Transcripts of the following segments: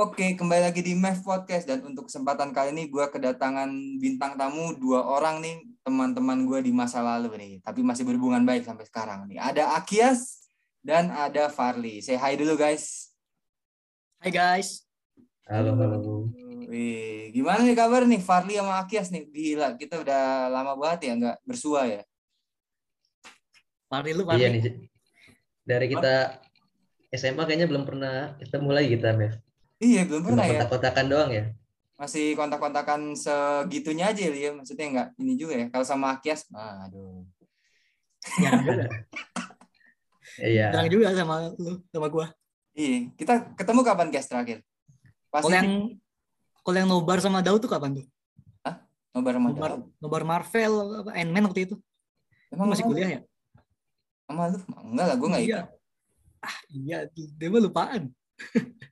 Oke, kembali lagi di MEF Podcast dan untuk kesempatan kali ini gue kedatangan bintang tamu dua orang nih teman-teman gue di masa lalu nih, tapi masih berhubungan baik sampai sekarang nih. Ada Akias dan ada Farli. Say hi dulu guys. Hai guys. Halo, halo. Wih, gimana nih kabar nih Farli sama Akias nih? Gila, kita udah lama banget ya nggak bersua ya. Farli lu Farli. Iya nih, dari kita SMA kayaknya belum pernah ketemu lagi kita, Mev. Iya, belum Cuma pernah ya. kontak-kontakan doang ya. Masih kontak-kontakan segitunya aja ya. Maksudnya nggak ini juga ya. Kalau sama Akias, aduh. Jarang juga. Iya. Jarang juga sama lu sama gua. Iya, kita ketemu kapan guys terakhir? Pas Kalau yang kalau yang nobar sama Daud tuh kapan tuh? nobar sama Nobar, Daud. nobar Marvel apa Ant-Man waktu itu. Lu Emang masih kuliah ya? Sama lu? Enggak lah, gue nggak Iya. ikut. Ah, iya, dia mah lupaan.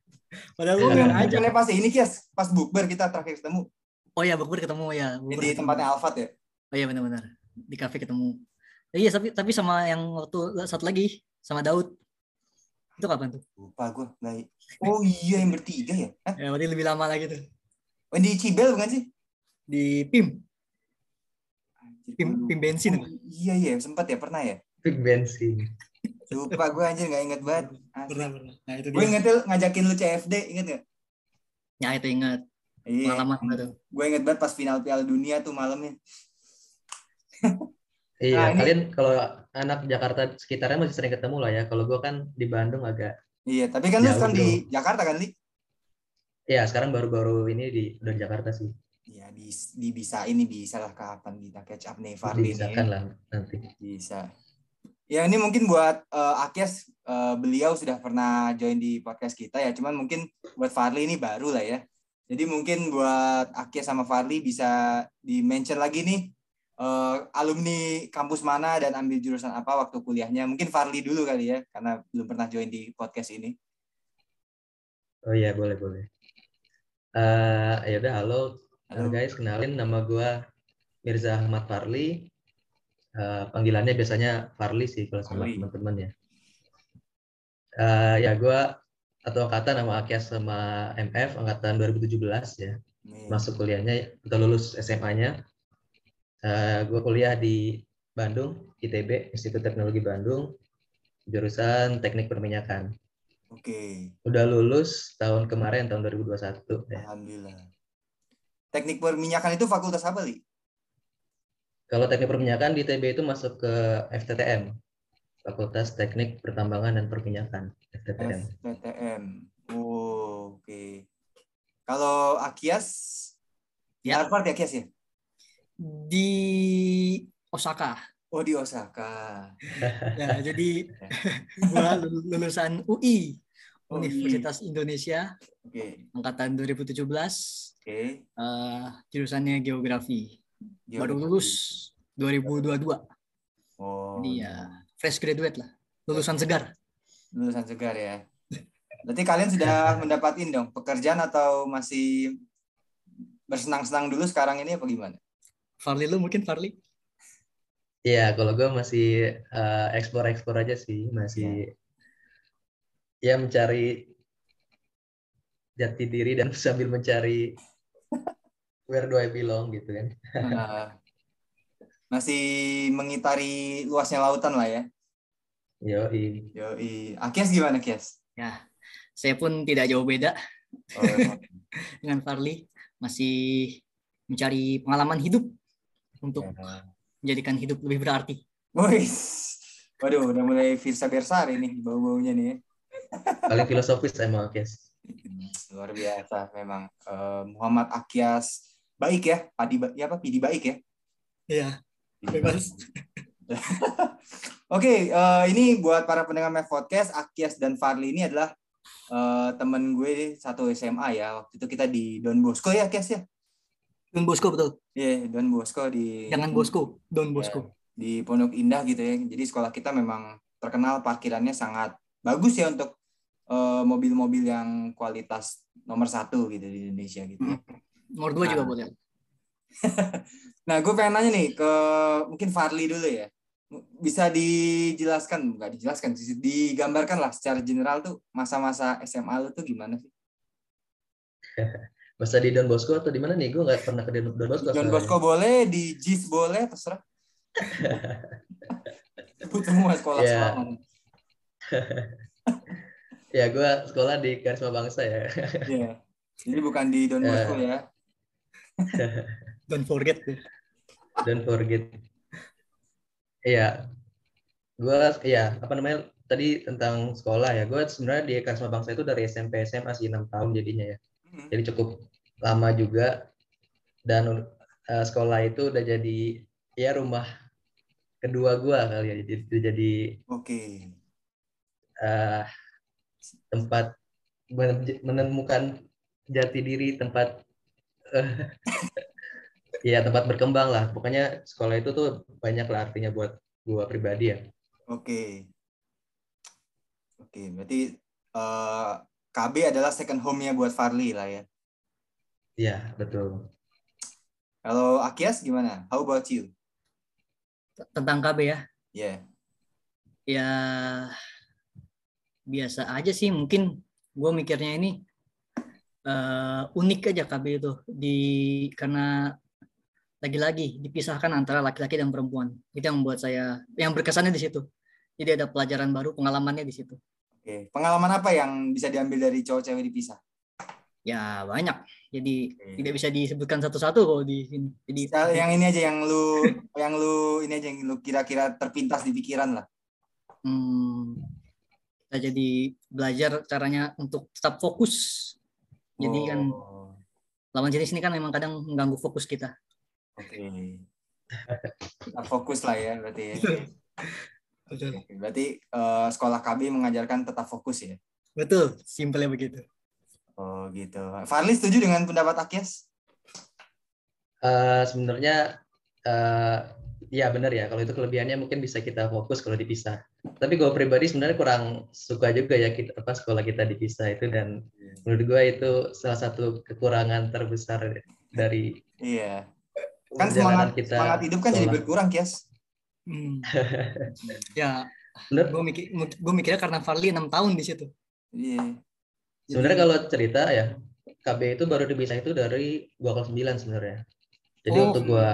Padahal lu ngajak. bukannya pas ini Kias, pas bukber kita terakhir ketemu Oh iya, bukber ketemu ya. di Bukber ketemu. tempatnya Alfat ya. Oh iya benar-benar. Di kafe ketemu. Eh, iya, tapi tapi sama yang waktu satu lagi sama Daud. Itu kapan tuh? Lupa gue. Nggak... Oh iya yang bertiga ya. Hah? Ya, berarti lebih lama lagi tuh. Oh, di Cibel bukan sih? Di PIM, Anjir, PIM, PIM bensin. Oh, iya iya sempat ya pernah ya. Big bensin. Lupa gue anjir nggak inget banget. Pernah, pernah. Nah, itu Gue dia. inget tuh ngajakin lu CFD, inget gak? Ya, itu ingat. Iya. Pengalaman gua tuh. Gue inget banget pas final Piala Dunia tuh malamnya. Iya, Nah, ini- kalian kalau anak Jakarta sekitarnya masih sering ketemu lah ya. Kalau gua kan di Bandung agak Iya, tapi kan lu sekarang di Jakarta kan, Li? ya sekarang baru-baru ini di udah di Jakarta sih. Iya, di, di bisa ini bisa lah kapan kita catch up nih Farli nih. Bisa lah nanti. Bisa. Ya ini mungkin buat eh, Akes eh, beliau sudah pernah join di podcast kita ya, cuman mungkin buat Farli ini baru lah ya. Jadi mungkin buat Akes sama Farli bisa di mention lagi nih eh, alumni kampus mana dan ambil jurusan apa waktu kuliahnya. Mungkin Farli dulu kali ya, karena belum pernah join di podcast ini. Oh iya, boleh, boleh. Eh ya udah halo Halo. guys, kenalin nama gua Mirza Ahmad Farli. Eh, panggilannya biasanya Farli sih kalau sama teman-teman ya. Eh, ya gua atau angkatan nama Akias sama MF angkatan 2017 ya. Nih. Masuk kuliahnya udah lulus SMA-nya. Eh, gua kuliah di Bandung, ITB, Institut Teknologi Bandung, jurusan Teknik Perminyakan. Oke, Udah lulus tahun kemarin tahun 2021 ya. alhamdulillah. Teknik perminyakan itu fakultas apa, Li? Kalau teknik perminyakan di ITB itu masuk ke FTTM, Fakultas Teknik Pertambangan dan Perminyakan, FTTM. FTTM. Oh, oke. Kalau Akias, Ya. Harvard ya Akias ya? Di Osaka. Oh di Osaka. Ya, jadi gua lulusan UI, Oh, Universitas Indonesia, Oke, angkatan 2017, oke. eh, jurusannya geografi. Baru Geografi. lulus 2022. Oh, Jadi ya fresh graduate lah. Lulusan segar. lulusan segar ya. Berarti kalian sudah mendapatin dong pekerjaan atau masih bersenang-senang dulu sekarang ini apa gimana? Farli lu mungkin Farli? Iya, kalau gue masih eh, ekspor-ekspor aja sih, masih ya mencari jati diri dan sambil mencari where do I belong gitu kan. Nah, masih mengitari luasnya lautan lah ya. Yoi. Yoi. Akias gimana Kias? Ya, saya pun tidak jauh beda Oh, dengan Farli. Masih mencari pengalaman hidup untuk ya. menjadikan hidup lebih berarti. Boys. Waduh, udah mulai Firsa Bersari nih bau-baunya nih. ya. Paling filosofis emang guys. Luar biasa memang Eh, Muhammad Akias baik ya, Padi ya apa Pidi baik ya. Iya, bebas. Oke, eh, ini buat para pendengar Mev Podcast, Akias dan Farli ini adalah eh, temen gue satu SMA ya. Waktu itu kita di Don Bosco ya, Akias ya. Don Bosco betul. Iya, Don Bosco di Jangan Bosco, Don Bosco. di Pondok Indah gitu ya. Jadi sekolah kita memang terkenal parkirannya sangat bagus ya untuk eh, mobil-mobil yang kualitas nomor satu gitu di Indonesia gitu. ya. Nomor dua juga Nah. boleh. Nah, gue pengen nanya nih ke mungkin Farli dulu ya. Bisa dijelaskan, nggak dijelaskan, sih, digambarkan lah secara general tuh masa-masa SMA lu tuh gimana sih? Masa di Don Bosco atau di mana nih? Gue nggak pernah ke Don Don Bosco. Soalnya. Bosco boleh, di JIS boleh, terserah. Sebut semua sekolah Iya. sekolah mana. Ya, gue sekolah di Karisma Bangsa ya. Iya. Jadi bukan di Don Bosco Eh. ya. Don't forget. Don't forget. Iya. Gue, ya apa namanya tadi tentang sekolah ya. Gue sebenarnya di Karisma Bangsa itu dari SMP SMA sih 6 tahun jadinya ya. Hmm. Jadi cukup lama juga. Dan eh, sekolah itu udah jadi ya rumah kedua gue kali ya. Jadi jadi Oke. eh, tempat men- menemukan jati diri tempat ya tempat berkembang lah pokoknya sekolah itu tuh banyak lah artinya buat gua pribadi ya Oke. Oke, berarti eh, KB adalah second home-nya buat Farli lah ya. iya betul Kalau Akias gimana? How about you? Tentang KB ya. Ya. Ya biasa aja sih mungkin gue mikirnya ini eh, unik aja KB itu di karena lagi-lagi dipisahkan antara laki-laki dan perempuan itu yang membuat saya yang berkesannya di situ jadi ada pelajaran baru pengalamannya di situ Oke. Pengalaman apa yang bisa diambil dari cowok cewek dipisah? ya banyak jadi Oke. tidak bisa disebutkan satu-satu kalau di sini jadi Yang ini aja yang lu yang lu ini aja yang lu kira-kira terpintas di pikiran lah. hmm, kita jadi belajar caranya untuk tetap fokus jadi kan Oh, lawan jenis ini kan memang kadang mengganggu fokus kita Oke. Kita fokus lah ya berarti ya. Oke, Berarti eh, sekolah KB mengajarkan tetap fokus ya. betul simpelnya begitu Oh gitu. Farli setuju dengan pendapat Akias? Eh, sebenarnya eh, ya benar ya kalau itu kelebihannya mungkin bisa kita fokus kalau dipisah tapi gue pribadi sebenarnya kurang suka juga ya kita apa sekolah kita dipisah itu dan menurut gue itu salah satu kekurangan terbesar dari Iya. Kan perjalanan semangat semangat hidup kan jadi sekolah. berkurang, Kias. Hmm. ya gue mikir gue mikirnya karena Farli enam tahun di situ Iya. Sebenarnya kalau cerita ya, KB itu baru dipisah itu dari gua kelas 9 sebenarnya. Jadi Oh. untuk gua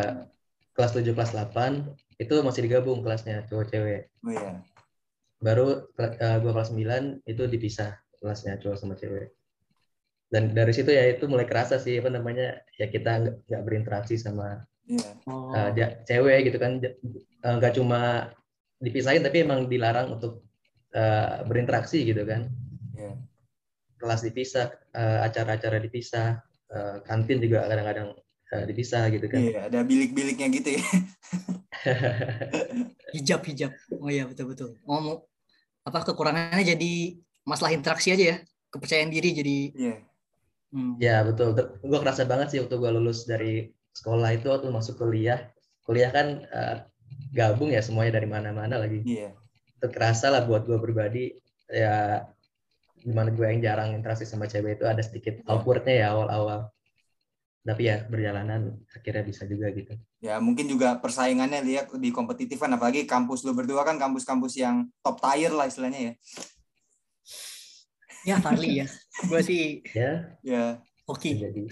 kelas 7 kelas 8 itu masih digabung kelasnya cowok cewek. Oh iya. Baru eh, gua kelas 9 itu dipisah kelasnya cowok sama cewek. Dan dari situ ya itu mulai kerasa sih apa namanya ya kita nggak berinteraksi sama oh. eh, dia- cewek gitu kan eh, nggak cuma dipisahin tapi emang dilarang untuk eh, berinteraksi gitu kan. Iya. kelas dipisah, eh, acara-acara dipisah, eh, kantin juga kadang-kadang eh, dipisah gitu kan. Iya, ada bilik-biliknya gitu ya. hijab hijab oh iya betul betul oh mau apa kekurangannya jadi masalah interaksi aja ya kepercayaan diri jadi Iya. hmm. ya betul, gue kerasa banget sih waktu gue lulus dari sekolah itu waktu masuk kuliah. Kuliah kan eh, gabung ya semuanya dari mana-mana lagi. Iya. Itu kerasa lah buat gue pribadi ya gimana gue yang jarang interaksi sama cewek itu ada sedikit awkwardnya ya awal-awal. Tapi ya berjalanan akhirnya bisa juga gitu. Ya, mungkin juga persaingannya lihat lebih kompetitif kan apalagi kampus lu berdua kan kampus-kampus yang top tier lah istilahnya ya. ya Farli ya gue sih Ya, Ya. oke jadi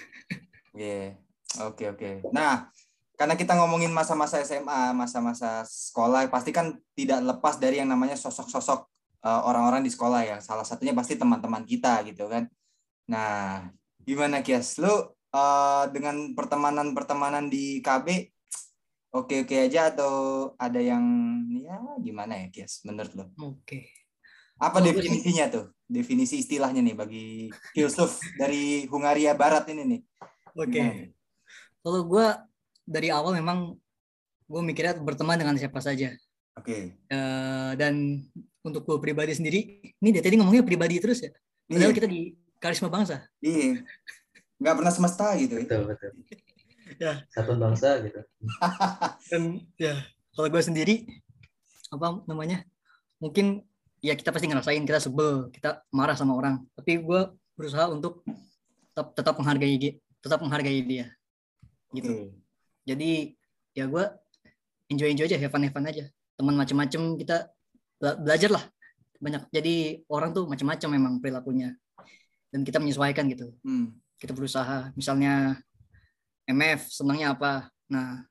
Iya. Oke, oke. Nah, karena kita ngomongin masa-masa SMA, masa-masa sekolah, pasti kan tidak lepas dari yang namanya sosok-sosok eh, orang-orang di sekolah ya. Salah satunya pasti teman-teman kita gitu kan. Nah, gimana Kias? Lu eh, dengan pertemanan-pertemanan di KB oke-oke aja atau ada yang ya gimana ya Kias menurut lu? oke Apa sih- definisinya tuh? Definisi istilahnya nih bagi filsuf dari Hungaria Barat ini nih. oke Gimana? kalau gue dari awal memang gue mikirnya berteman dengan siapa saja Oke. Eh, dan untuk gue pribadi sendiri ini dari tadi ngomongnya pribadi terus ya padahal Iya. kita di karisma bangsa Iya. Nggak pernah semesta gitu ya. betul betul. Ya. Satu bangsa gitu. dan ya kalau gue sendiri apa namanya mungkin ya kita pasti ngerasain kita sebel kita marah sama orang tapi gue berusaha untuk tetap tetap menghargai dia tetap menghargai dia gitu Oke. jadi ya gue enjoy enjoy aja have fun have fun aja teman macem-macem kita bela- belajar lah banyak jadi orang tuh macam-macam memang perilakunya dan kita menyesuaikan gitu Hmm. Kita berusaha. Misalnya MF senangnya apa? Nah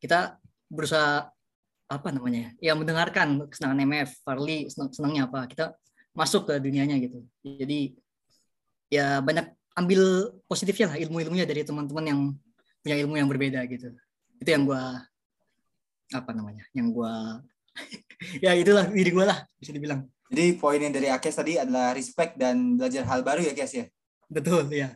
kita berusaha apa namanya ya mendengarkan kesenangan MF Farli senang, senangnya apa? Kita masuk ke dunianya gitu. Jadi ya banyak ambil positifnya lah ilmu-ilmunya dari teman-teman yang punya ilmu yang berbeda gitu. Itu yang gua apa namanya yang gua ya itulah diri gua lah bisa dibilang. Jadi poin yang dari Akes tadi adalah respect dan belajar hal baru ya Kes ya. betul ya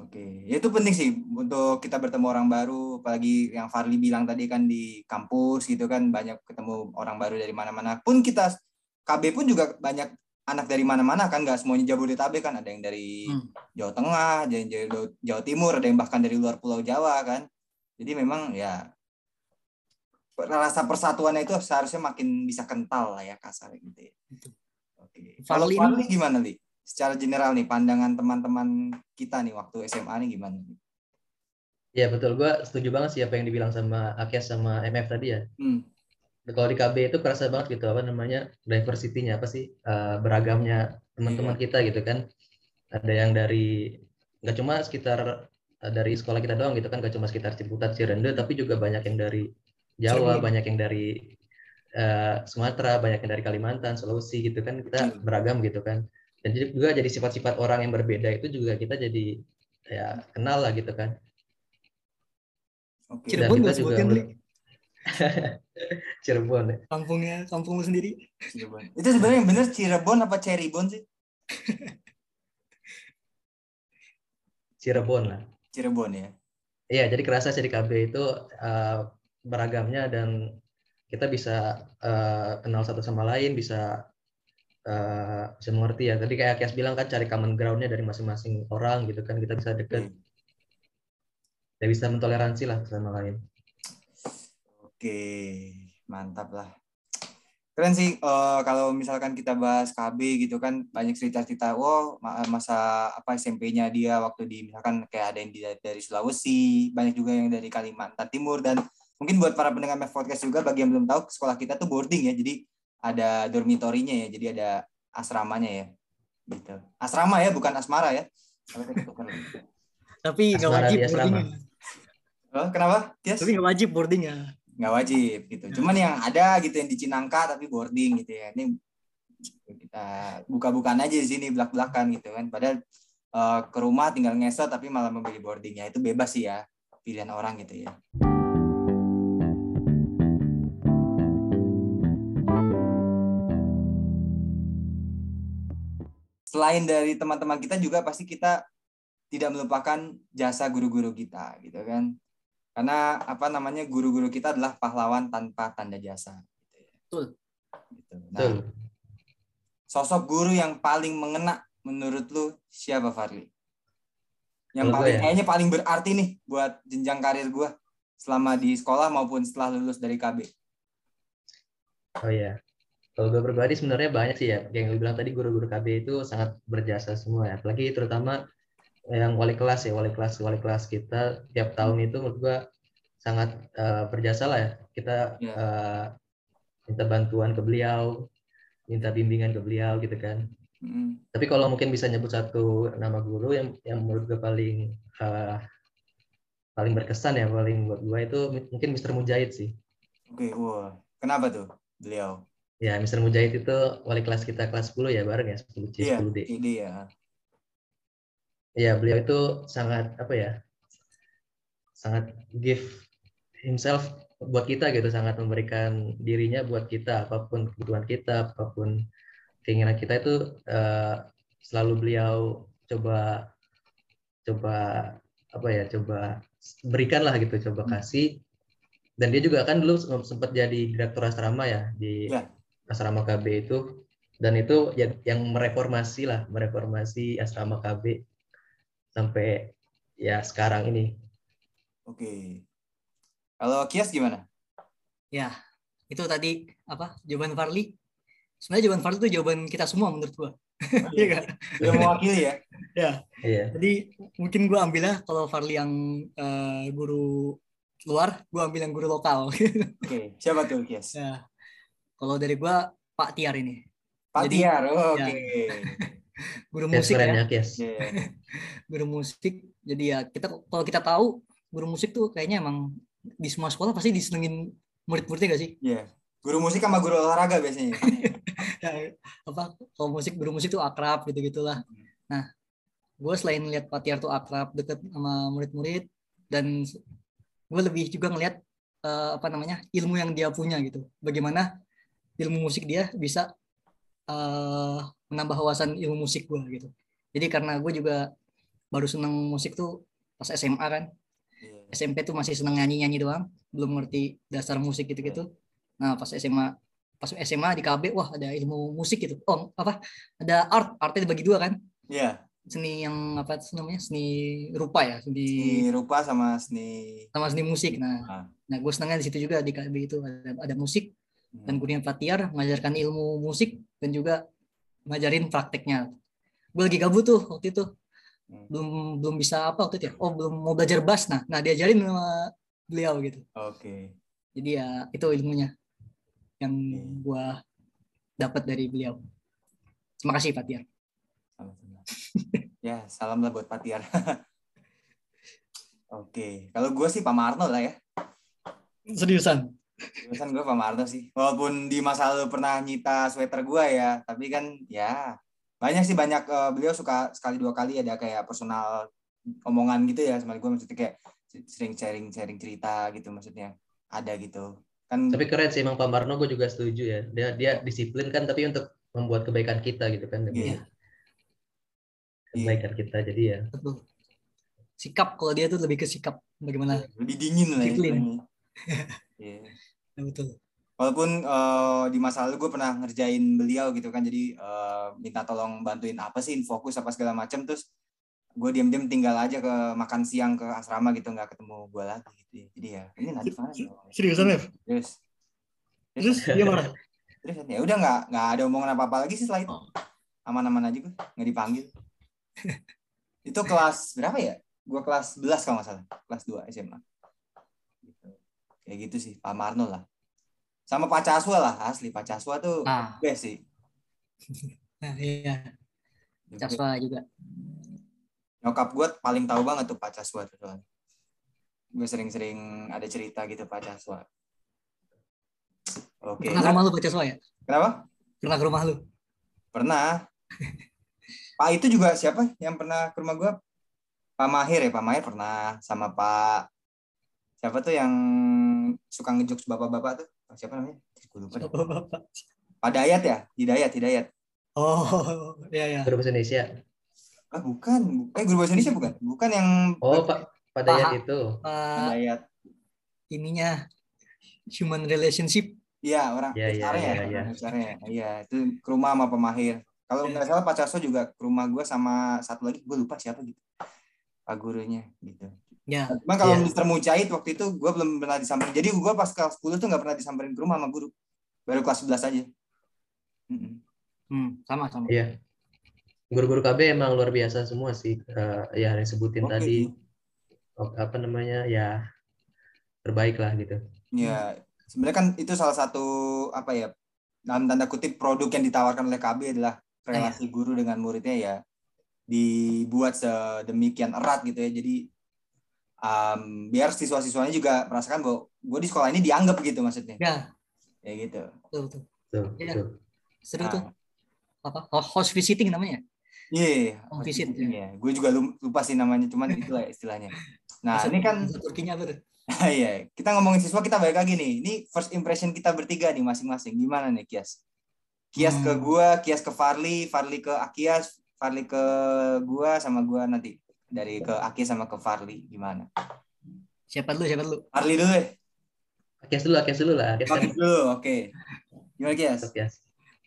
Oke, ya itu penting sih untuk kita bertemu orang baru, apalagi yang Farli bilang tadi kan di kampus gitu kan banyak ketemu orang baru dari mana-mana. Pun kita KB pun juga banyak anak dari mana-mana kan, nggak semuanya Jabodetabek kan, ada yang dari Hmm. Jawa Tengah, ada yang dari Jawa Timur, ada yang bahkan dari luar Pulau Jawa kan. Jadi memang ya rasa persatuannya itu seharusnya makin bisa kental lah ya kasar gitu ya. Oke. Kalau Farli gimana li? Secara general nih pandangan teman-teman kita nih waktu SMA nih gimana? Ya betul, gue setuju banget sih apa yang dibilang sama Akes sama MF tadi ya. Hmm. Kalau di KB itu kerasa banget gitu apa namanya diversity-nya apa sih eh, beragamnya teman-teman kita gitu kan. Ada yang dari nggak cuma sekitar eh, dari sekolah kita doang gitu kan, nggak cuma sekitar Ciputat, Cirende, tapi juga banyak yang dari Jawa, Cirebon. banyak yang dari eh, Sumatera, banyak yang dari Kalimantan, Sulawesi gitu kan. Kita Hmm. beragam gitu kan. Dan jadi juga jadi sifat-sifat orang yang berbeda itu juga kita jadi ya kenal lah gitu kan. Oke. Cirebon juga sebutin ber- Li. Cirebon ya. kampungnya kampung lu sendiri Cirebon. Itu sebenarnya yang bener Cirebon apa Cirebon sih? Cirebon lah. Cirebon ya. Iya, jadi kerasa sih di KB itu eh, beragamnya dan kita bisa eh, kenal satu sama lain, bisa eh, bisa mengerti ya. Tadi kayak Kias bilang kan cari common ground-nya dari masing-masing orang gitu kan, kita bisa deket, dan bisa mentoleransi lah sama lain. Oke, mantap lah. Keren sih eh, kalau misalkan kita bahas KB gitu kan banyak cerita-cerita oh ma- masa apa SMP-nya dia waktu di misalkan kayak ada yang di- dari Sulawesi, banyak juga yang dari Kalimantan Timur dan mungkin buat para pendengar Podcast juga bagi yang belum tahu sekolah kita tuh boarding ya. Jadi ada dormitorinya ya, jadi ada asramanya ya. Gitu. Asrama ya, bukan asmara ya. Tapi nggak wajib boardingnya Oh, kenapa? Yes. tapi nggak wajib boardingnya nggak wajib gitu. Cuman yang ada gitu yang di Cinangka tapi boarding gitu ya. Ini kita buka-bukaan aja di sini belak-belakan gitu kan. Padahal eh, ke rumah tinggal ngesot tapi malah membeli boardingnya itu bebas sih ya pilihan orang gitu ya. Selain dari teman-teman kita juga pasti kita tidak melupakan jasa guru-guru kita gitu kan karena apa namanya guru-guru kita adalah pahlawan tanpa tanda jasa gitu ya. Betul. Gitu. Nah, Betul. sosok guru yang paling mengena menurut lu siapa Farli? Yang paling ya? kayaknya paling berarti nih buat jenjang karir gua selama di sekolah maupun setelah lulus dari KB. Oh iya. Kalau gue pribadi sebenarnya banyak sih ya. Yang lu bilang tadi guru-guru KB itu sangat berjasa semua ya. Apalagi terutama yang wali kelas ya, wali kelas wali kelas kita tiap tahun itu menurut gue sangat eh, berjasa lah ya. Kita Iya. eh, minta bantuan ke beliau, minta bimbingan ke beliau gitu kan. Mm. Tapi kalau mungkin bisa nyebut satu nama guru yang yang menurut gue paling eh, paling berkesan ya, paling buat gue itu mungkin Mr. Mujahid sih. Oke, wah. Kenapa tuh beliau? Ya, Mr. Mujahid itu wali kelas kita kelas 10 ya bareng ya 10 C, Iya, 10D. ide ya. Ya, beliau itu sangat apa ya? Sangat give himself buat kita gitu, sangat memberikan dirinya buat kita apa pun kebutuhan kita, apa pun keinginan kita itu eh, selalu beliau coba coba apa ya? Coba berikan lah gitu, coba kasih. Dan dia juga kan dulu sempat jadi direktur asrama ya di Iya. Asrama KB itu dan itu ya- yang mereformasi lah, mereformasi asrama KB sampai ya sekarang ini. Oke. Kalau Kias gimana? ya itu tadi apa jawaban Farli sebenarnya jawaban Farli itu jawaban kita semua menurut gua Iya nggak? Udah mewakili ya? Iya. jadi mungkin gua ambilnya kalau Farli yang eh, guru luar gua ambil yang guru lokal Oke, siapa tuh Kias? ya kalau dari gua Pak Tiar ini Pak Jadi- Tiar, oh, oke. ya. guru Yes, musik ya ya, Kias. Iya. guru musik jadi ya kita kalau kita tahu guru musik tuh kayaknya emang di semua sekolah pasti disenengin murid-muridnya gak sih Iya. Guru musik sama guru olahraga biasanya. ya, apa kalau musik guru musik tuh akrab gitu gitulah nah gue selain lihat Pak Tiar tuh akrab deket sama murid-murid dan gue lebih juga ngelihat eh, apa namanya ilmu yang dia punya gitu bagaimana ilmu musik dia bisa eh, menambah wawasan ilmu musik gue gitu jadi karena gue juga baru seneng musik tuh pas SMA kan Iya. SMP tuh masih seneng nyanyi-nyanyi doang, belum ngerti dasar musik gitu-gitu. Nah, pas SMA pas SMA di KB, wah ada ilmu musik gitu. Oh, apa? Ada art, artnya dibagi dua kan? Iya. Seni yang apa sih namanya? Seni rupa ya, seni Seni rupa sama seni sama seni musik. Nah, Ah. nah gue senengnya di situ juga di KB itu ada, ada musik. Dan gurunya Patiar mengajarkan ilmu musik dan juga ngajarin prakteknya. Gue lagi gabut tuh waktu itu. Hmm. Belum belum bisa apa waktu itu ya? Oh, belum mau belajar bass. Nah, nah diajarin sama beliau gitu. Oke. Jadi ya itu ilmunya yang Oke. gua dapat dari beliau. Terima kasih Pak Tiar. Sama-sama. ya, salam lah buat Patiar. Oke, kalau gue sih Pak Marno lah ya. Seriusan? Biasanya gue Pak Marno sih. Walaupun di masa lalu pernah nyita sweater gue ya, tapi kan ya banyak sih banyak eh, beliau suka sekali dua kali ada kayak personal omongan gitu ya sama gue maksudnya kayak sering sharing sharing cerita gitu maksudnya ada gitu kan Tapi keren sih emang Pak Marno gue juga setuju ya. Dia dia disiplin kan tapi untuk membuat kebaikan kita gitu kan. demi Iya. Kebaikan kita jadi ya. Betul. Sikap kalau dia tuh lebih ke sikap bagaimana? lebih dingin lah ya Disiplin. Iya. Ya, betul. walaupun eh, di masa lalu gue pernah ngerjain beliau gitu kan jadi eh, minta tolong bantuin apa sih fokus apa segala macam terus gue diam-diam tinggal aja ke makan siang ke asrama gitu nggak ketemu gue lagi gitu ya. jadi ya ini nanti mana ya? Seriusan, Lev? terus Terus dia marah. terus ya udah nggak nggak ada omongan apa apa lagi sih setelah itu aman-aman aja gue nggak dipanggil itu kelas berapa ya gue kelas 11 kalau nggak salah kelas 2 SMA. Kayak gitu sih Pak Marno lah. Sama Pak Caswa lah asli Pak Caswa tuh Ah, best sih. Nah, iya. Caswa juga. nyokap gue paling tahu banget tuh Pak Caswa tuh soalnya. Gue sering-sering ada cerita gitu Pak Caswa oke Pernah ke rumah lu Pak Caswa ya? kenapa? Pernah ke rumah lu? pernah. Pak itu juga siapa yang pernah ke rumah gue Pak Mahir ya Pak Mahir pernah sama Pak siapa tuh yang suka ngejokes bapak-bapak tuh siapa namanya gue lupa deh. Bapak. Pak Dayat ya Hidayat Hidayat Oh, iya ya. Guru bahasa Indonesia. ah bukan eh guru bahasa Indonesia bukan bukan yang Oh, Pak Pak Dayat Pak- itu. Pak Pak Dayat ininya human relationship. Iya orang Iya, iya, HR ya, iya, iya. Iya itu ke rumah sama pemahir. Kalau Iya. nggak salah Pak Caso juga ke rumah gue sama satu lagi gue lupa siapa gitu. Pak gurunya gitu. Ya, Cuma kalau Iya. Mr. Mujahid waktu itu gue belum pernah disamperin. Jadi gue pas kelas 10 tuh nggak pernah disamperin ke rumah sama guru. Baru kelas 11 aja. Hmm, sama sama. Iya. Guru-guru KB emang luar biasa semua sih. Eh, ya yang sebutin Oke. tadi apa namanya ya terbaik lah gitu. Ya sebenarnya kan itu salah satu apa ya dalam tanda kutip produk yang ditawarkan oleh KB adalah relasi guru dengan muridnya ya dibuat sedemikian erat gitu ya. Jadi um, biar siswa-siswanya juga merasakan bahwa gue di sekolah ini dianggap gitu maksudnya. Ya, Ya gitu. betul betul. Tuh, Iya. tuh. Seru Nah, tuh. Apa? Oh, Host visiting namanya. Iya, Home visit, ya. Gue juga lu- lupa sih namanya, cuman itulah istilahnya. Nah, Bahasa- ini kan Turkinya apa tuh? iya, kita ngomongin siswa kita balik lagi nih. Ini first impression kita bertiga nih masing-masing. Gimana nih Kias? Kias ke Hmm. gua, Kias ke Farli, Farli ke Akias, Farli ke gua sama gua nanti dari ke Akias sama ke Farli gimana? Siapa dulu? Siapa dulu? Farli dulu deh. Kias dulu, Kias dulu lah. Kias kan Farli dulu, oke. Gimana Kias? Kias.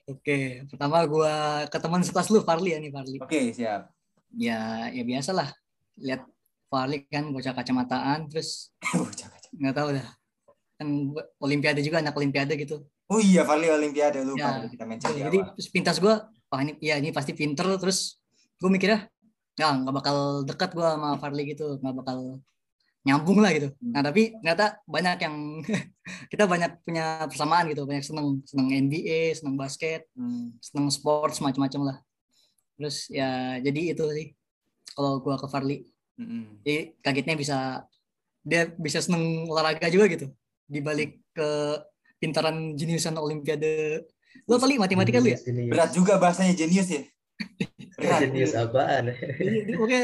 Oke, pertama gua ke teman sekelas lu, Farli ya nih Farli. Oke, siap. Ya, ya biasalah. Lihat Farli kan bocah kacamataan, terus Bocah nggak tahu dah. Kan Olimpiade juga anak Olimpiade gitu. oh iya, Farli Olimpiade lupa Ya, kita mention di Jadi pintas gua, wah ini ya ini pasti pinter terus gue mikirnya ya nggak bakal dekat gua sama Farli gitu, nggak bakal nyambung lah gitu. Nah tapi ternyata banyak yang kita banyak punya persamaan gitu, banyak seneng seneng NBA, seneng basket, Hmm. seneng sports macam-macam lah. terus ya jadi itu sih kalau gua ke Farli Mm-mm. jadi kagetnya bisa dia bisa seneng olahraga juga gitu dibalik ke pintaran jeniusan olimpiade lo paling matematika lu ya Berat juga bahasanya jenius ya. Jenius apaan? Jadi, oke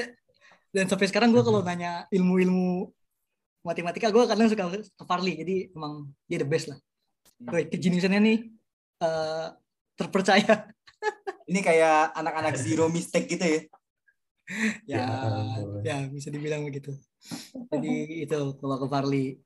dan sampai sekarang gue kalau nanya ilmu-ilmu matematika gue kadang suka ke Farli jadi emang dia the best lah. Gue kejeniusannya nih eh, terpercaya. Ini kayak anak-anak zero mistake gitu ya. ya Ya ya bisa dibilang begitu. Jadi itu kalau ke Farli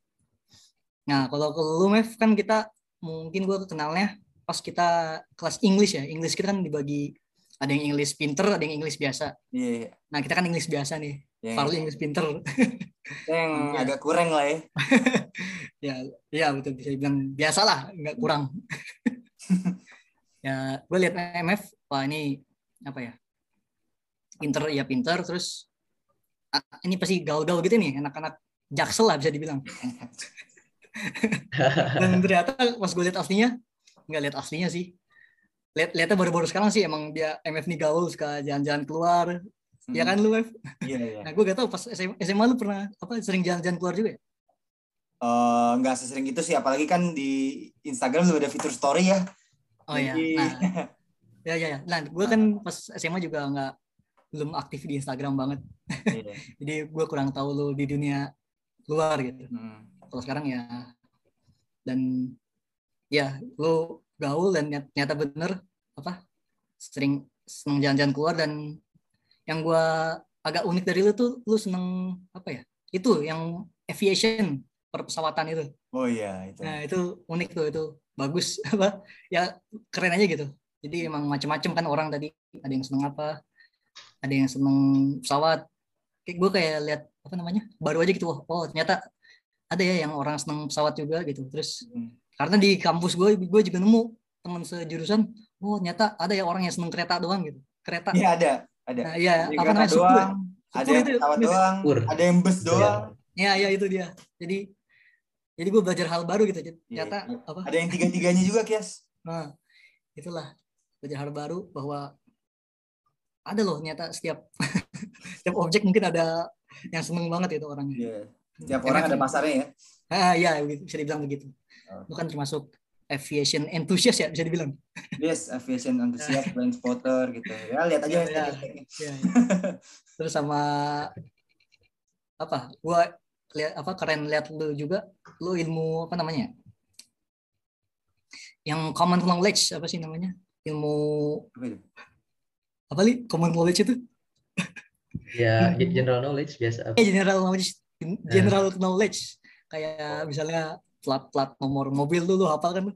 nah kalau ke lu Mev kan kita mungkin gue kenalnya pas kita kelas English ya. English kita kan dibagi ada yang English pinter ada yang English biasa. Iya, iya. nah kita kan English biasa nih. Yang, Farli English pinter. Yang Iya. agak kurang lah ya. ya ya betul. Bisa dibilang biasa lah nggak kurang. Ya gue lihat MF wah ini apa ya? Pinter ya pinter. Terus ini pasti gaul-gaul gitu nih anak-anak jaksel lah bisa dibilang. Dan ternyata pas gue lihat aslinya nggak lihat aslinya sih lihat lihatnya baru-baru sekarang sih emang dia MF nih gaul suka jalan-jalan keluar ya kan lu Mev Iya, iya. nah gue gak tau pas SMA, SMA lu pernah apa sering jalan-jalan keluar juga ya Eh, nggak sesering itu sih, apalagi kan di Instagram juga ada fitur story ya. Oh iya. Jadi- Nah, ya ya ya. Nah, gue kan pas SMA juga nggak belum aktif di Instagram banget. Iya. Jadi gue kurang tahu lu di dunia luar gitu. Hmm. Kalau sekarang ya dan ya lu gaul dan nyat- nyata bener apa sering seneng jalan-jalan keluar dan yang gue agak unik dari lu tuh lu seneng apa ya itu yang aviation perpesawatan itu Oh iya itu. Nah itu unik tuh itu bagus apa ya keren aja gitu. Jadi emang macam-macam kan orang tadi ada yang seneng apa, ada yang seneng pesawat. Kayak gue kayak lihat apa namanya baru aja gitu. Oh, oh ternyata ada ya yang orang seneng pesawat juga gitu. Terus Hmm. karena di kampus gue gue juga nemu teman sejurusan. Oh ternyata ada ya orang yang seneng kereta doang gitu. Kereta. Iya ada, ada. Nah, iya Ada apa kereta namanya supur. ya? doang, Ada yang itu- pesawat itu- doang, ada yang bus doang, Iya iya itu dia. Jadi jadi gue belajar hal baru gitu. Iya, Ternyata iya. apa? ada yang tiga-tiganya juga Kias. Nah, itulah belajar hal baru bahwa ada loh ternyata setiap setiap objek mungkin ada yang seneng banget itu orangnya. Iya. Setiap orang ada pasarnya ya. Ah iya bisa dibilang begitu. Oh. Lu kan termasuk aviation enthusiast ya bisa dibilang. Yes, aviation enthusiast, blind spotter gitu. Ya lihat aja statistiknya. Iya, iya. Terus sama apa? Gua lihat apa keren lihat lu juga lu ilmu apa namanya? Yang common knowledge apa sih namanya? Ilmu Apa itu? apa li? Common knowledge itu? Ya, general knowledge biasa. Eh, general knowledge general knowledge kayak misalnya plat plat nomor mobil dulu hafal kan lu?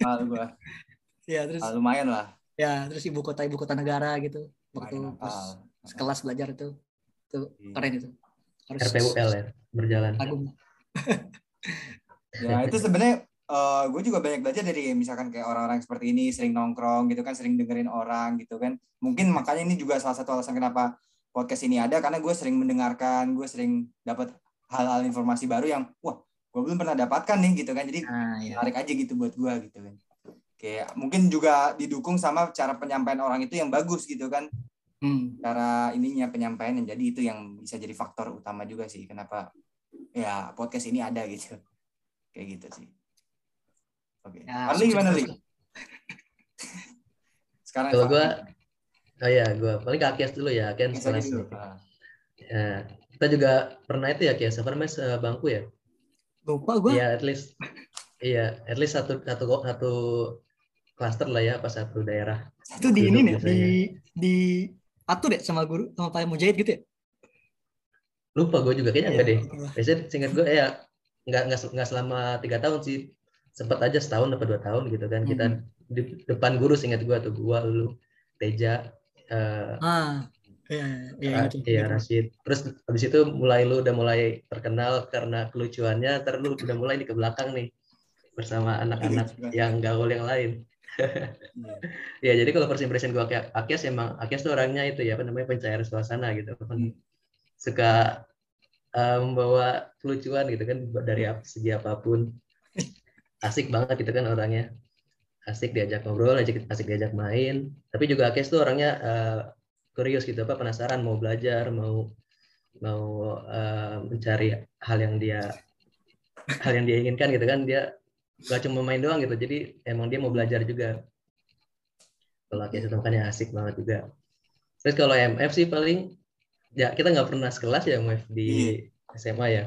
Ah, gua. ya terus Ah, lumayan lah. ya terus ibu kota ibu kota negara gitu waktu Lumayan pas hafal. sekelas belajar itu itu Iya. keren itu harus RPUL ya, berjalan. kagum Ya itu sebenarnya gue juga banyak belajar dari misalkan kayak orang-orang seperti ini sering nongkrong gitu kan, sering dengerin orang gitu kan. Mungkin makanya ini juga salah satu alasan kenapa podcast ini ada karena gue sering mendengarkan, gue sering dapat hal-hal informasi baru yang wah gue belum pernah dapatkan nih gitu kan. Jadi nah ya menarik aja gitu buat gue gitu kan. Kayak mungkin juga didukung sama cara penyampaian orang itu yang bagus gitu kan. hmm. Cara ininya penyampaian yang jadi itu yang bisa jadi faktor utama juga sih kenapa ya podcast ini ada gitu. Kayak gitu sih. Oke. ya, Arli gimana Li? Sekarang Kalau gua, oh ya, gua paling ke Akias dulu ya, Akias. Ah. Ya, kita juga pernah itu ya, Kias, apa namanya, sebangku ya? Lupa gue Iya, at least, iya, at least satu satu satu klaster lah ya, pas satu daerah. itu di ini nih di di atur deh sama guru sama Pak Mujahid gitu ya Lupa gue juga kayaknya enggak deh. Itulah. Biasanya singkat gue ya nggak nggak nggak selama tiga tahun sih, sempat aja setahun atau dua tahun gitu kan. Kita Hmm. di depan guru singkat gue tuh gua lu Teja eh, ah iya iya ingat, iya ingat. Rashid. Terus habis itu mulai lu udah mulai terkenal karena kelucuannya, terus lu udah mulai di ke belakang nih bersama anak-anak Lucu banget. yang gaul yang lain. Iya. Ya jadi kalau first impression gua kayak Akias emang Akias tuh orangnya itu ya apa namanya pencair suasana gitu. Hmm. Suka eh, membawa kelucuan gitu kan dari segi apa pun. Asik banget gitu kan orangnya. Asik diajak ngobrol, asik, asik diajak main. Tapi juga Akias tuh orangnya eh, curious gitu apa penasaran mau belajar mau mau uh, mencari hal yang dia hal yang dia inginkan gitu kan dia gak cuma main doang gitu jadi emang dia mau belajar juga. Kalau kayak itu makanya asik banget juga. Terus kalau MF sih paling ya kita nggak pernah sekelas ya MF di. SMA ya.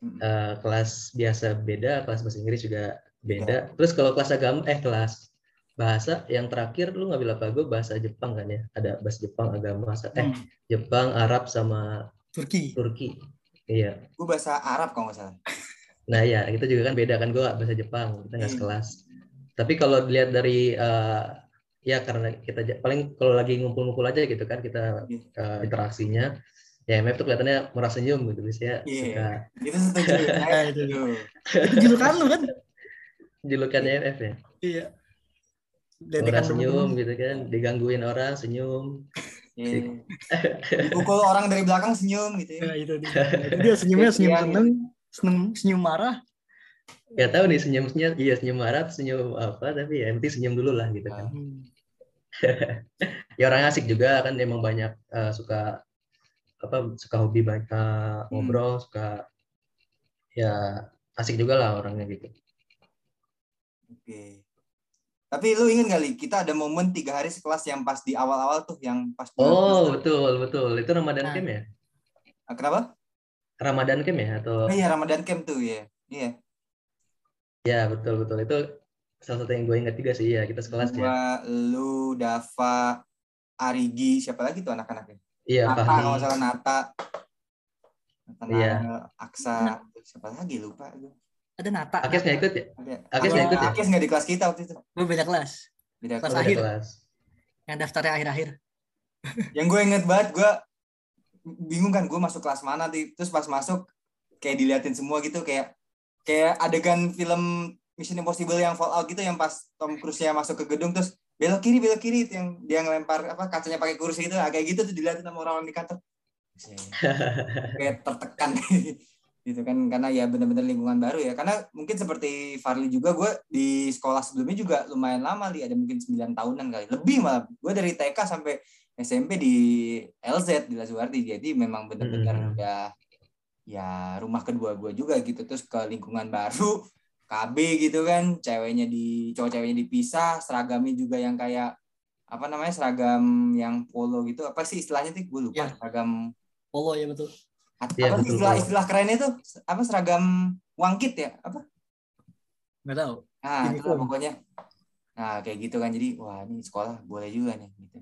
Uh, kelas biasa beda kelas bahasa Inggris juga beda. Yeah. terus kalau kelas agama eh kelas bahasa yang terakhir lu nggak bilang apa gue bahasa Jepang kan ya? Ada bahasa Jepang agama eh hmm. Jepang Arab sama Turki. Turki. Iya. Gue bahasa Arab kalau nggak salah. Nah ya itu juga kan beda kan? Gue bahasa Jepang kita nggak hmm. sekelas. Tapi kalau dilihat dari uh, ya karena kita paling kalau lagi ngumpul-ngumpul aja gitu kan kita uh, interaksinya ya MF tuh kelihatannya merasa senyum gitu biasanya yeah. suka. itu setuju. Ya, itu itu julukan lu kan? Julukannya MF ya? Iya orang senyum gitu kan digangguin orang senyum. Yeah. dipukul orang dari belakang senyum gitu ya, ya itu dia, dia senyumnya senyum seneng seneng senyum marah. Gak tahu nih senyumnya iya senyum marah senyum apa tapi ya nanti senyum dulu lah gitu kan. Hmm. ya orang asik juga kan emang banyak uh, suka apa suka hobi banyak uh, ngobrol hmm. suka ya asik juga lah orangnya gitu. Oke tapi lu ingin kali kita ada momen tiga hari sekelas yang pas di awal-awal tuh yang pas Oh betul betul itu Ramadan nah. Camp ya? Ah, kenapa? Ramadan Camp ya atau? Oh, iya Ramadan Camp tuh ya. Iya. Ya betul betul itu salah satu yang gue ingat juga sih ya kita sekelas ya. lu, Dava, Arigi, siapa lagi tuh anak-anaknya? Iya. Nata kalau salah Nata. Nata iya. Aksa, siapa lagi lupa gue. Ada Nata. Akes nggak ikut ya? Akes nggak ikut ya? Akes nggak di kelas kita waktu itu. Gue beda kelas. Beda kelas, kelas akhir. Kelas. Yang daftarnya akhir-akhir. yang gue inget banget, gue bingung kan gue masuk kelas mana di terus pas masuk kayak diliatin semua gitu kayak kayak adegan film Mission Impossible yang Fallout gitu yang pas Tom Cruise-nya masuk ke gedung terus belok kiri belok kiri itu yang dia ngelempar apa kacanya pakai kursi gitu kayak gitu tuh dilihatin sama orang-orang di kantor kayak tertekan gitu kan karena ya benar-benar lingkungan baru ya. Karena mungkin seperti Farli juga gue di sekolah sebelumnya juga lumayan lama li. Ada mungkin 9 tahunan kali. Lebih malah. Gue dari TK sampai SMP di LZ di Lazuardi jadi memang benar-benar hmm. udah ya rumah kedua gue juga gitu. Terus ke lingkungan baru KB gitu kan. Ceweknya di cowok ceweknya dipisah seragamnya juga yang kayak apa namanya seragam yang polo gitu. Apa sih istilahnya tuh gue lupa ya. seragam polo ya betul Ya, apa betul, istilah betul. istilah kerennya tuh apa seragam wangkit ya apa? Nggak tahu. Ah, itu pokoknya. Nah, kayak gitu kan. Jadi, wah ini sekolah boleh juga nih. Gitu.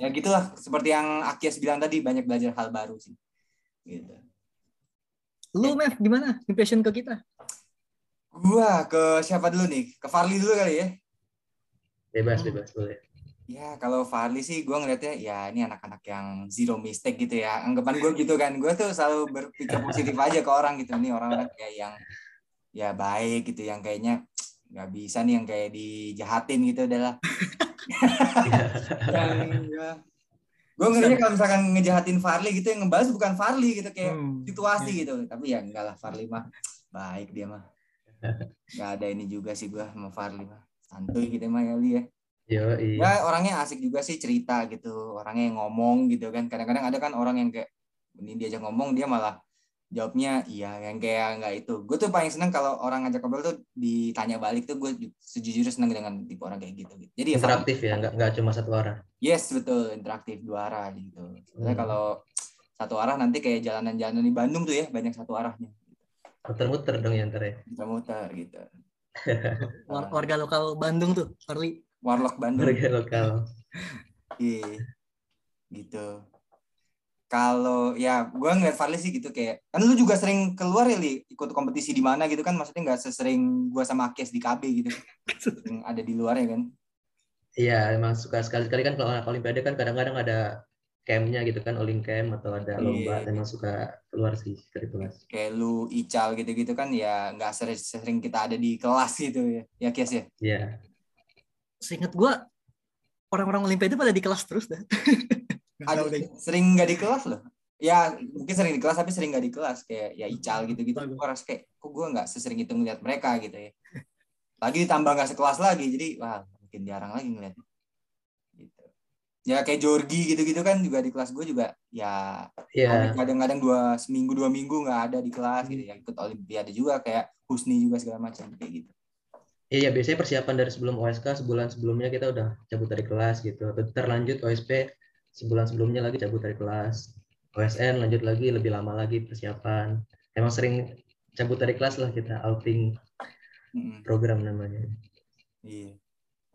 ya gitulah. Seperti yang Akias bilang tadi, banyak belajar hal baru sih. Gitu. Lu, Mev, gimana impression ke kita? Gua ke siapa dulu nih? Ke Farli dulu kali ya? Bebas, bebas. Boleh. Ya kalau Farli sih gue ngeliatnya ya ini anak-anak yang zero mistake gitu ya. Anggapan gue gitu kan. Gue tuh selalu berpikir positif aja ke orang gitu. Nih orang-orang kayak yang ya baik gitu. Yang kayaknya nggak bisa nih yang kayak dijahatin gitu adalah. yang ya. Gue ngeliatnya kalau misalkan ngejahatin Farli gitu yang ngebahas bukan Farli gitu kayak hmm. situasi iya. gitu. Tapi ya enggak lah Farli mah baik dia mah. Gak ada ini juga sih gue sama Farli mah. Santuy gitu mah ya ya. Yo, iya. Ya orangnya asik juga sih cerita gitu. Orangnya yang ngomong gitu kan. Kadang-kadang ada kan orang yang kayak ini diajak ngomong dia malah jawabnya iya yang kayak nggak itu. Gue tuh paling seneng kalau orang ngajak ngobrol tuh ditanya balik tuh gue sejujurnya seneng dengan tipe orang kayak gitu. gitu. Jadi ya interaktif ya, nggak nggak cuma satu arah. Yes betul interaktif dua arah gitu. Soalnya hmm. kalau satu arah nanti kayak jalanan-jalanan di Bandung tuh ya banyak satu arahnya. Muter-muter dong ya ntar ya. Muter-muter gitu. Warga lokal Bandung tuh, Charlie Warlock Bandung. Harga lokal. Iya. gitu. Kalau ya gue ngeliat Farley sih gitu kayak kan lu juga sering keluar ya li ikut kompetisi di mana gitu kan maksudnya nggak sesering gue sama Akes di KB gitu yang ada di luar ya kan iya emang suka sekali sekali kan kalau anak olimpiade kan kadang-kadang ada campnya gitu kan olim camp atau ada lomba iya, emang suka keluar sih dari kelas kayak lu ical gitu-gitu kan ya nggak sering, sering kita ada di kelas gitu ya ya Kes ya iya seingat gue orang-orang Olimpiade pada di kelas terus dah. Ada sering nggak di kelas loh. Ya mungkin sering di kelas tapi sering nggak di kelas kayak ya Ical gitu-gitu. Gue rasa kayak kok gue nggak sesering itu ngeliat mereka gitu ya. Lagi ditambah nggak sekelas lagi jadi wah mungkin jarang lagi ngeliat. Gitu. ya kayak Jorgi gitu-gitu kan juga di kelas gue juga ya Iya. kadang-kadang dua seminggu dua minggu nggak ada di kelas gitu ya ikut olimpiade juga kayak Husni juga segala macam kayak gitu Iya, biasanya persiapan dari sebelum OSK sebulan sebelumnya kita udah cabut dari kelas gitu. Atau terlanjut OSP sebulan sebelumnya lagi cabut dari kelas. OSN lanjut lagi lebih lama lagi persiapan. Emang sering cabut dari kelas lah kita outing Mm-mm. program namanya. iya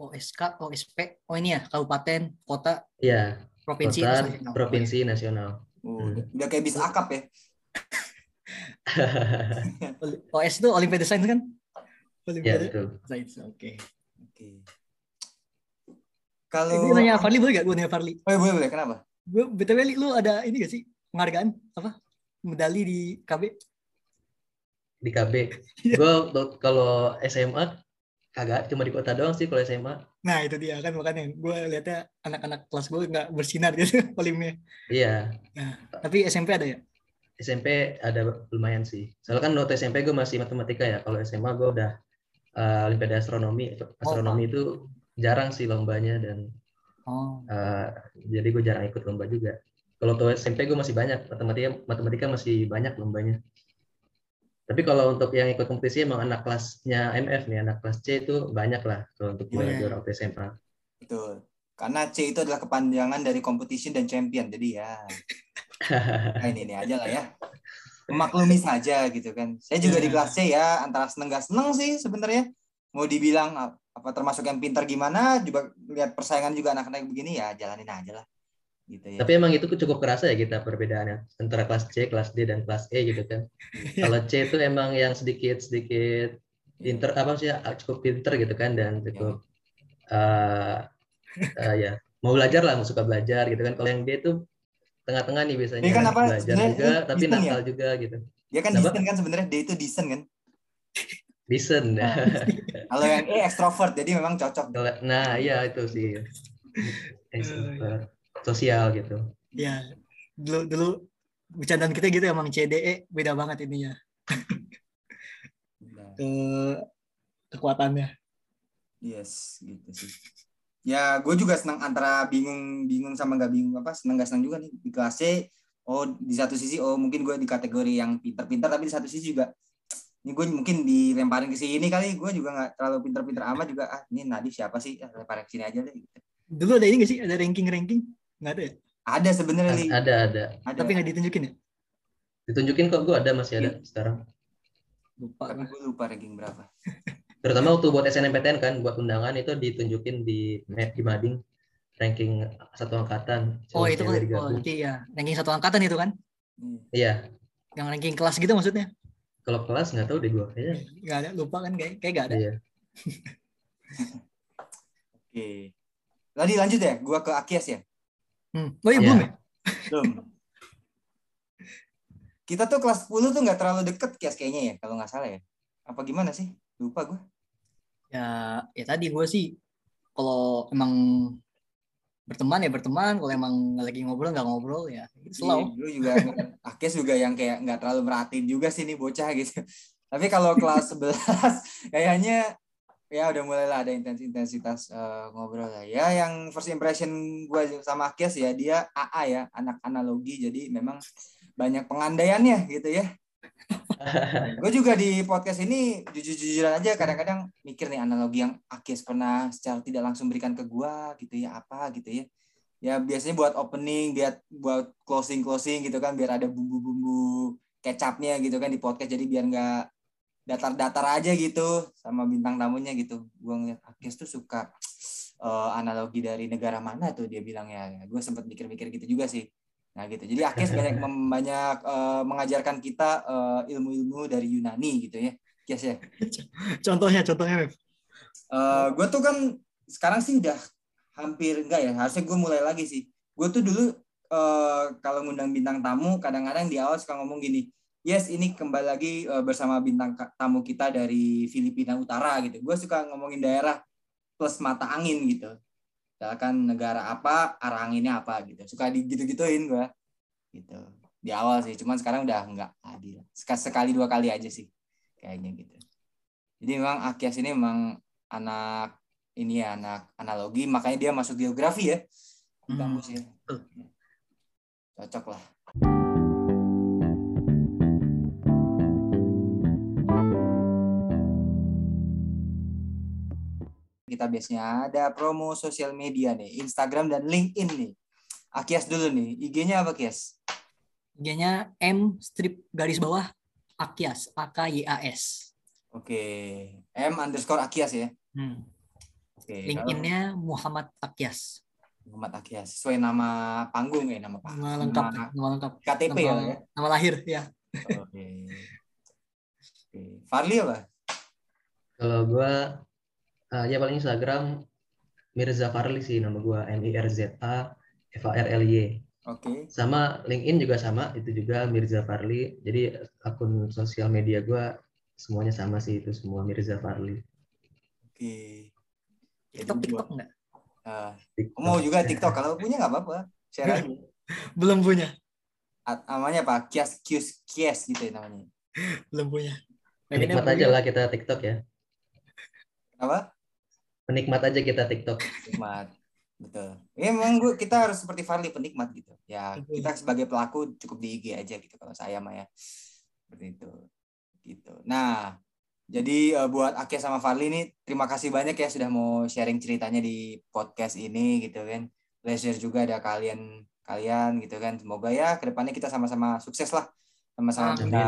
OSK, OSP, oh ini ya kabupaten, kota, Iya, provinsi, kota, nasional. provinsi, nasional. Oh, Hmm. udah, kayak bis akap ya OS itu Olimpiade Sains kan? Iya, Olimpiade betul. Sains, oke. oke Eh, kalau gue nanya Farli boleh gak? Gue nanya Farli. oh, iya, boleh boleh kenapa Gue btw Li, lu ada ini gak sih penghargaan apa medali di KB? Di KB. Iya. Gue kalau SMA kagak cuma di kota doang sih kalau SMA. Nah itu dia kan makanya gue lihatnya anak-anak kelas gue nggak bersinar gitu olimnya. Iya, Tapi SMP ada ya? SMP ada lumayan sih. Soalnya kan waktu SMP gue masih matematika ya. Kalau SMA gue udah uh, Olimpiade Astronomi. Astronomi itu jarang sih lombanya dan Oh, uh, jadi gue jarang ikut lomba juga. Kalau tuh SMP gue masih banyak matematika matematika masih banyak lombanya. Tapi kalau untuk yang ikut kompetisi emang anak kelasnya MF nih, anak kelas C itu banyak lah kalau untuk juara Iya. juara waktu SMA. betul karena C itu adalah kepanjangan dari competition dan champion jadi ya nah, ini ini aja lah ya memaklumi saja gitu kan saya juga di Iya. kelas C ya antara seneng gak seneng sih sebenarnya mau dibilang ap- apa termasuk yang pintar gimana juga lihat persaingan juga anak-anak begini ya jalanin aja lah gitu ya Tapi emang itu cukup kerasa ya kita perbedaannya antara kelas C, kelas D dan kelas E gitu kan. Kalau C itu emang yang sedikit sedikit pinter apa sih ya, cukup pinter gitu kan dan cukup eh eh, ya mau belajar lah, mau suka belajar gitu kan. Kalau yang D itu tengah-tengah nih biasanya Dia kan apa, belajar juga tapi ya? nakal juga gitu. dia kan Kenapa? decent kan sebenarnya dia itu decent kan Decent. Nah. kalau yang E extrovert jadi memang cocok nah, iya itu sih. Extrovert. Sosial gitu. ya dulu dulu bercandaan kita gitu emang CDE beda banget ininya Nah, ke kekuatannya. yes gitu sih ya gue juga senang antara bingung bingung sama nggak bingung apa senang nggak senang juga nih di kelas C oh di satu sisi oh mungkin gue di kategori yang pintar-pintar tapi di satu sisi juga ini gue mungkin dilemparin ke sini kali gue juga nggak terlalu pintar-pintar amat juga ah ini Nadif siapa sih ah, lemparin ke sini aja deh gitu. Dulu ada ini gak sih? Ada ranking-ranking? Nggak ada ya? ada sebenarnya. Ada ada. ada Tapi nggak ditunjukin ya? Ditunjukin kok gue ada masih ada sekarang. Lupa. tapi gue lupa ranking berapa terutama waktu buat SNMPTN kan buat undangan itu ditunjukin di di mading ranking satu angkatan Oh itu kan, oh, digabung. nanti ya. Ranking satu angkatan itu kan? Hmm. iya Yang ranking kelas gitu maksudnya? kalau kelas nggak tahu deh gue kayaknya Nggak ada, lupa kan? Kayak, kayak nggak ada. iya oke tadi lanjut ya gue ke Akias ya Hmm. Oh iya, Iya. belum ya? belum kita tuh kelas 10 tuh nggak terlalu deket Kias kayaknya ya kalau nggak salah ya apa gimana sih lupa gue Ya, ya tadi gue sih kalau emang berteman ya berteman, kalau emang lagi ngobrol nggak ngobrol ya slow. Dulu juga Akes juga yang kayak nggak terlalu merhatiin juga sih nih bocah gitu. Tapi kalau kelas 11 kayaknya ya udah mulai lah ada intensitas eh, ngobrol lah. Ya yang first impression gue sama Akes ya dia AA ya, anak analogi jadi memang banyak pengandaiannya gitu ya. gue juga di podcast ini jujur-jujuran aja kadang-kadang mikir nih analogi yang Akes pernah secara tidak langsung berikan ke gue gitu ya apa gitu ya. Ya biasanya buat opening biar buat closing closing gitu kan biar ada bumbu-bumbu kecapnya gitu kan di podcast. Jadi biar nggak datar-datar aja gitu sama bintang tamunya gitu. Gue ngeliat Akes tuh suka eh, analogi dari negara mana tuh dia bilang ya gue sempat mikir-mikir gitu juga sih nah gitu jadi Akes banyak banyak eh, mengajarkan kita eh, ilmu-ilmu dari Yunani gitu ya Akes ya Contohnya, contohnya. Mep. Eh, gue tuh kan sekarang sih udah hampir enggak ya harusnya gue mulai lagi sih gue tuh dulu eh, kalau ngundang bintang tamu kadang-kadang di awal suka ngomong gini yes ini kembali lagi eh, bersama bintang tamu kita dari Filipina Utara gitu gue suka ngomongin daerah plus mata angin gitu misalkan negara apa arah anginnya apa gitu. Suka digitu-gituin gue gitu. Di awal sih cuman sekarang udah enggak adil sekali dua kali aja sih kayaknya gitu. Jadi memang Akias ini memang anak ini ya anak analogi. Makanya dia masuk geografi ya. Di Hmm, kampus ya. Cocok lah. Kita biasanya ada promo sosial media nih, Instagram dan LinkedIn nih. Akias dulu nih, IG-nya apa Kias? IG-nya M strip garis bawah Akyas A K Y A S. Oke, M underscore Akias ya. Hmm. Oke, LinkedIn-nya Muhammad Akyas. kalau Muhammad Akias sesuai nama panggung ya, nama panggung. Nama lengkap, Nama nama lengkap. KTP nama, ya. ya? nama lahir ya. Oke. Oke. Farli apa? Kalau gue, uh, ya paling Instagram Mirza Farli sih nama gue M I R Z A F A R L Y. Oke. Sama LinkedIn juga sama, itu juga Mirza Farli. Jadi akun sosial media gue semuanya sama sih itu semua Mirza Farli. Oke. Jadi TikTok TikTok enggak? eh, TikTok. mau juga TikTok kalau punya nggak apa-apa. Share aja. Belum punya. A- namanya apa? Kias Kius Kies gitu ya namanya. Belum punya. Penikmat aja lah kita TikTok ya. Apa? Penikmat aja kita TikTok. Penikmat. Betul. Ya memang gua, kita harus seperti Farli penikmat gitu. Ya kita sebagai pelaku cukup di IG aja gitu kalau saya mah ya. Seperti itu. Gitu. Nah, jadi eh, buat Ake sama Farli ini terima kasih banyak ya sudah mau sharing ceritanya di podcast ini gitu kan. Pleasure juga ada kalian kalian gitu kan. Semoga ya ke depannya kita sama-sama sukses lah. Sama-sama amin.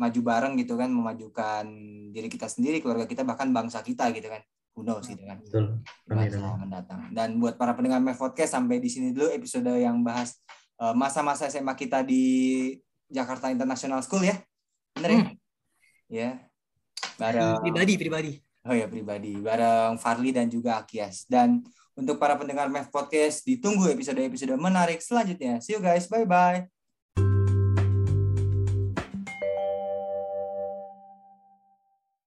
maju bareng gitu kan, memajukan diri kita sendiri, keluarga kita, bahkan bangsa kita gitu kan. Who knows gitu kan Betul. masa mendatang. Dan buat para pendengar Mev Podcast sampai di sini dulu episode yang bahas eh, masa-masa SMA kita di Jakarta International School ya. Bener ya? Ya. Bareng Pribadi, pribadi. Oh ya pribadi bareng Farli dan juga Akias. Dan untuk para pendengar Mev Podcast ditunggu episode-episode menarik selanjutnya. See you guys. Bye bye.